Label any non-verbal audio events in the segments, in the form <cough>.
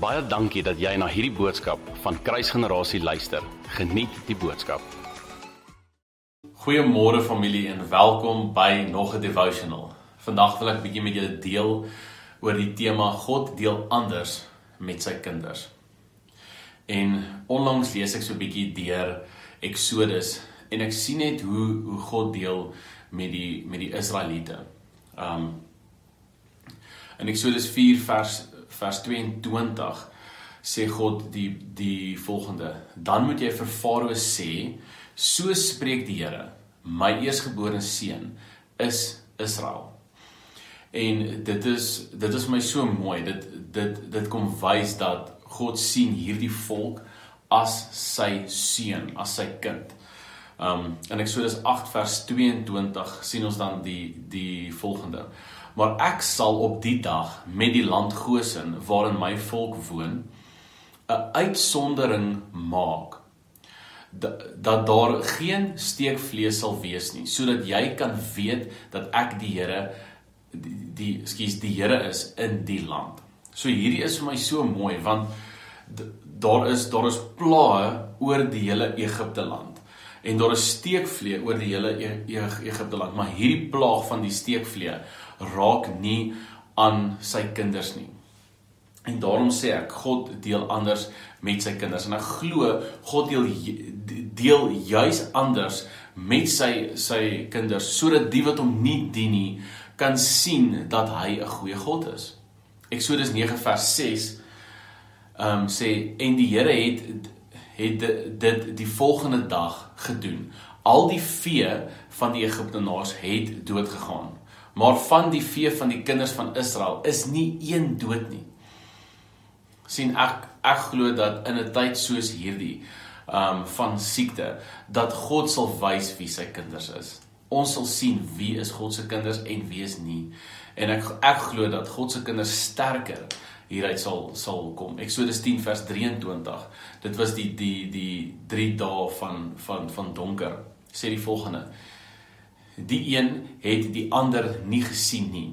Baie dankie dat jy na hierdie boodskap van Kruisgenerasie luister. Geniet die boodskap. Goeiemôre familie en welkom by nog 'n devotional. Vandag wil ek 'n bietjie met julle deel oor die tema God deel anders met sy kinders. En onlangs lees ek so 'n bietjie deur Exodus en ek sien net hoe hoe God deel met die met die Israeliete. Um in Exodus 4 vers vers 22 sê God die die volgende: Dan moet jy vir Farao sê, so spreek die Here, my eersgebore seun is Israel. En dit is dit is my so mooi. Dit dit dit kom wys dat God sien hierdie volk as sy seun, as sy kind. Um en Eksodus 8 vers 22 sien ons dan die die volgende maar ek sal op die dag met die land Gosen waarin my volk woon 'n uitsondering maak dat, daar geen steekvlees sal wees nie sodat jy kan weet dat ek die Here die, die skus die Here is in die land. So hierdie is vir my so mooi want daar is daar is plaae oor die hele Egipte land en daar is steekvlee oor die hele e e Egipte land, maar hierdie plaag van die steekvlee raak nie aan sy kinders nie. En daarom sê ek God deel anders met sy kinders en ek glo God deel deel juis anders met sy sy kinders sodat die wat hom nie dien nie kan sien dat hy 'n goeie God is. Eksodus 9 vers 6 ehm um, sê en die Here het het dit die volgende dag gedoen. Al die vee van die Egiptenaars het dood gegaan maar van die vee van die kinders van Israel is nie een dood nie. sien ek ek glo dat in 'n tyd soos hierdie um van siekte dat God sal wys wie sy kinders is. Ons sal sien wie is God se kinders en wie is nie. En ek ek glo dat God se kinders sterker hieruit sal sal kom. Eksodus 10 vers 23. Dit was die die die 3 dae van van van donker. Sê die volgende: Die een het die ander nie gesien nie.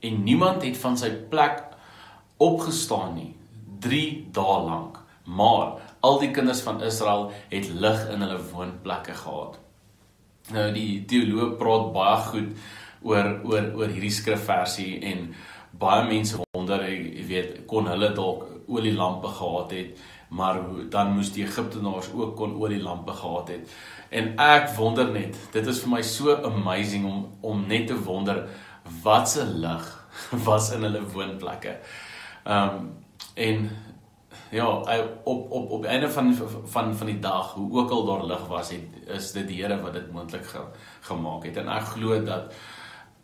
En niemand het van sy plek opgestaan nie 3 dae lank. Maar al die kinders van Israel het lig in hulle woonplekke gehad. Nou die teoloog praat baie goed oor oor oor hierdie skrifversie en baie mense wonder jy weet kon hulle dalk olielampe gehad het maar dan moes die Egiptenaars ook kon olielampe gehad het En ek wonder net, dit is vir my so amazing om om net te wonder wat se lig <laughs> was in hulle woonplekke. Ehm um, en ja, op op op einde van van van die dag, hoe ook al daar lig was, het, is dit die Here wat dit moontlik ge, gemaak het. En ek glo dat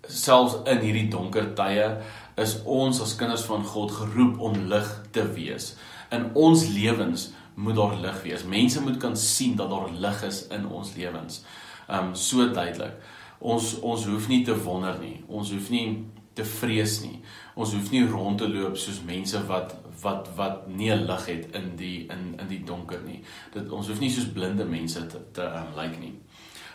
selfs in hierdie donker tye is ons as kinders van God geroep om lig te wees in ons lewens moet daar lig wees. Mense moet kan sien dat daar lig is in ons lewens. Um so duidelik. Ons ons hoef nie te wonder nie. Ons hoef nie te vrees nie. Ons hoef nie rond te loop soos mense wat wat wat nie lig het in die in in die donker nie. Dit ons hoef nie soos blinde mense te te um, lyk nie.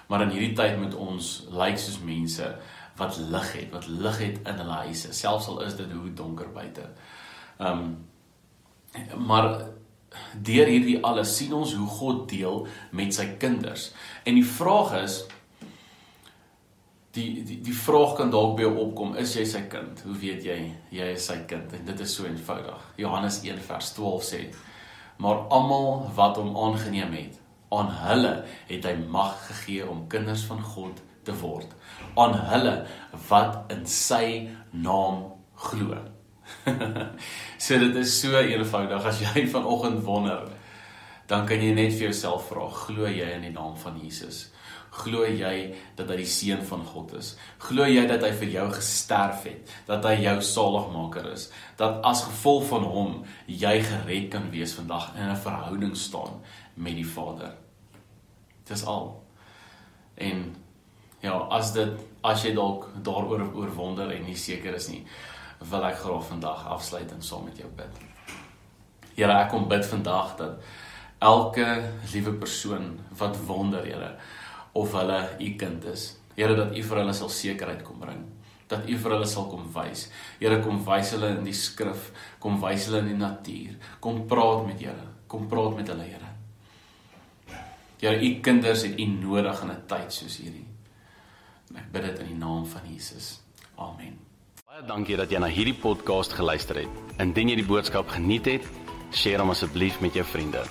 Maar in hierdie tyd moet ons lyk soos mense wat lig het, wat lig het in hulle huise, selfs al is dit hoe donker buite. Um maar deur hierdie alles sien ons hoe God deel met sy kinders. En die vraag is die die die vraag kan dalk by jou opkom, is jy sy kind? Hoe weet jy jy is sy kind? En dit is so eenvoudig. Johannes 1 vers 12 sê: "Maar almal wat hom aangeneem het, aan hulle het hy mag gegee om kinders van God te word, aan hulle wat in sy naam glo." <laughs> so dit is so eenvoudig as jy vanoggend wonder, dan kan jy net vir jouself vra, glo jy in die naam van Jesus? Glo jy dat hy die seun van God is? Glo jy dat hy vir jou gesterf het, dat hy jou saligmaker is, dat as gevolg van hom jy gered kan wees vandag in 'n verhouding staan met die Vader? Dis al. En ja, as dit as jy dalk daaroor oor wonder en nie seker is nie, wil ek graag vandag afsluit en saam met jou bid. Here, ek kom bid vandag dat elke liewe persoon wat wonder, Here, of hulle u kind is, Here dat u vir hulle sal sekerheid kom bring. dat U vir hulle sal kom wys. Here kom wys hulle in die skrif, kom wys hulle in die natuur. Kom praat met Here, kom praat met hulle, Here. Here, U kinders het U nodig in 'n tyd soos hierdie. Ek bid dit in die naam van Jesus. Amen. Baie dankie dat jy na hierdie podcast geluister het. Indien jy die boodskap geniet het, deel hom asseblief met jou vriende.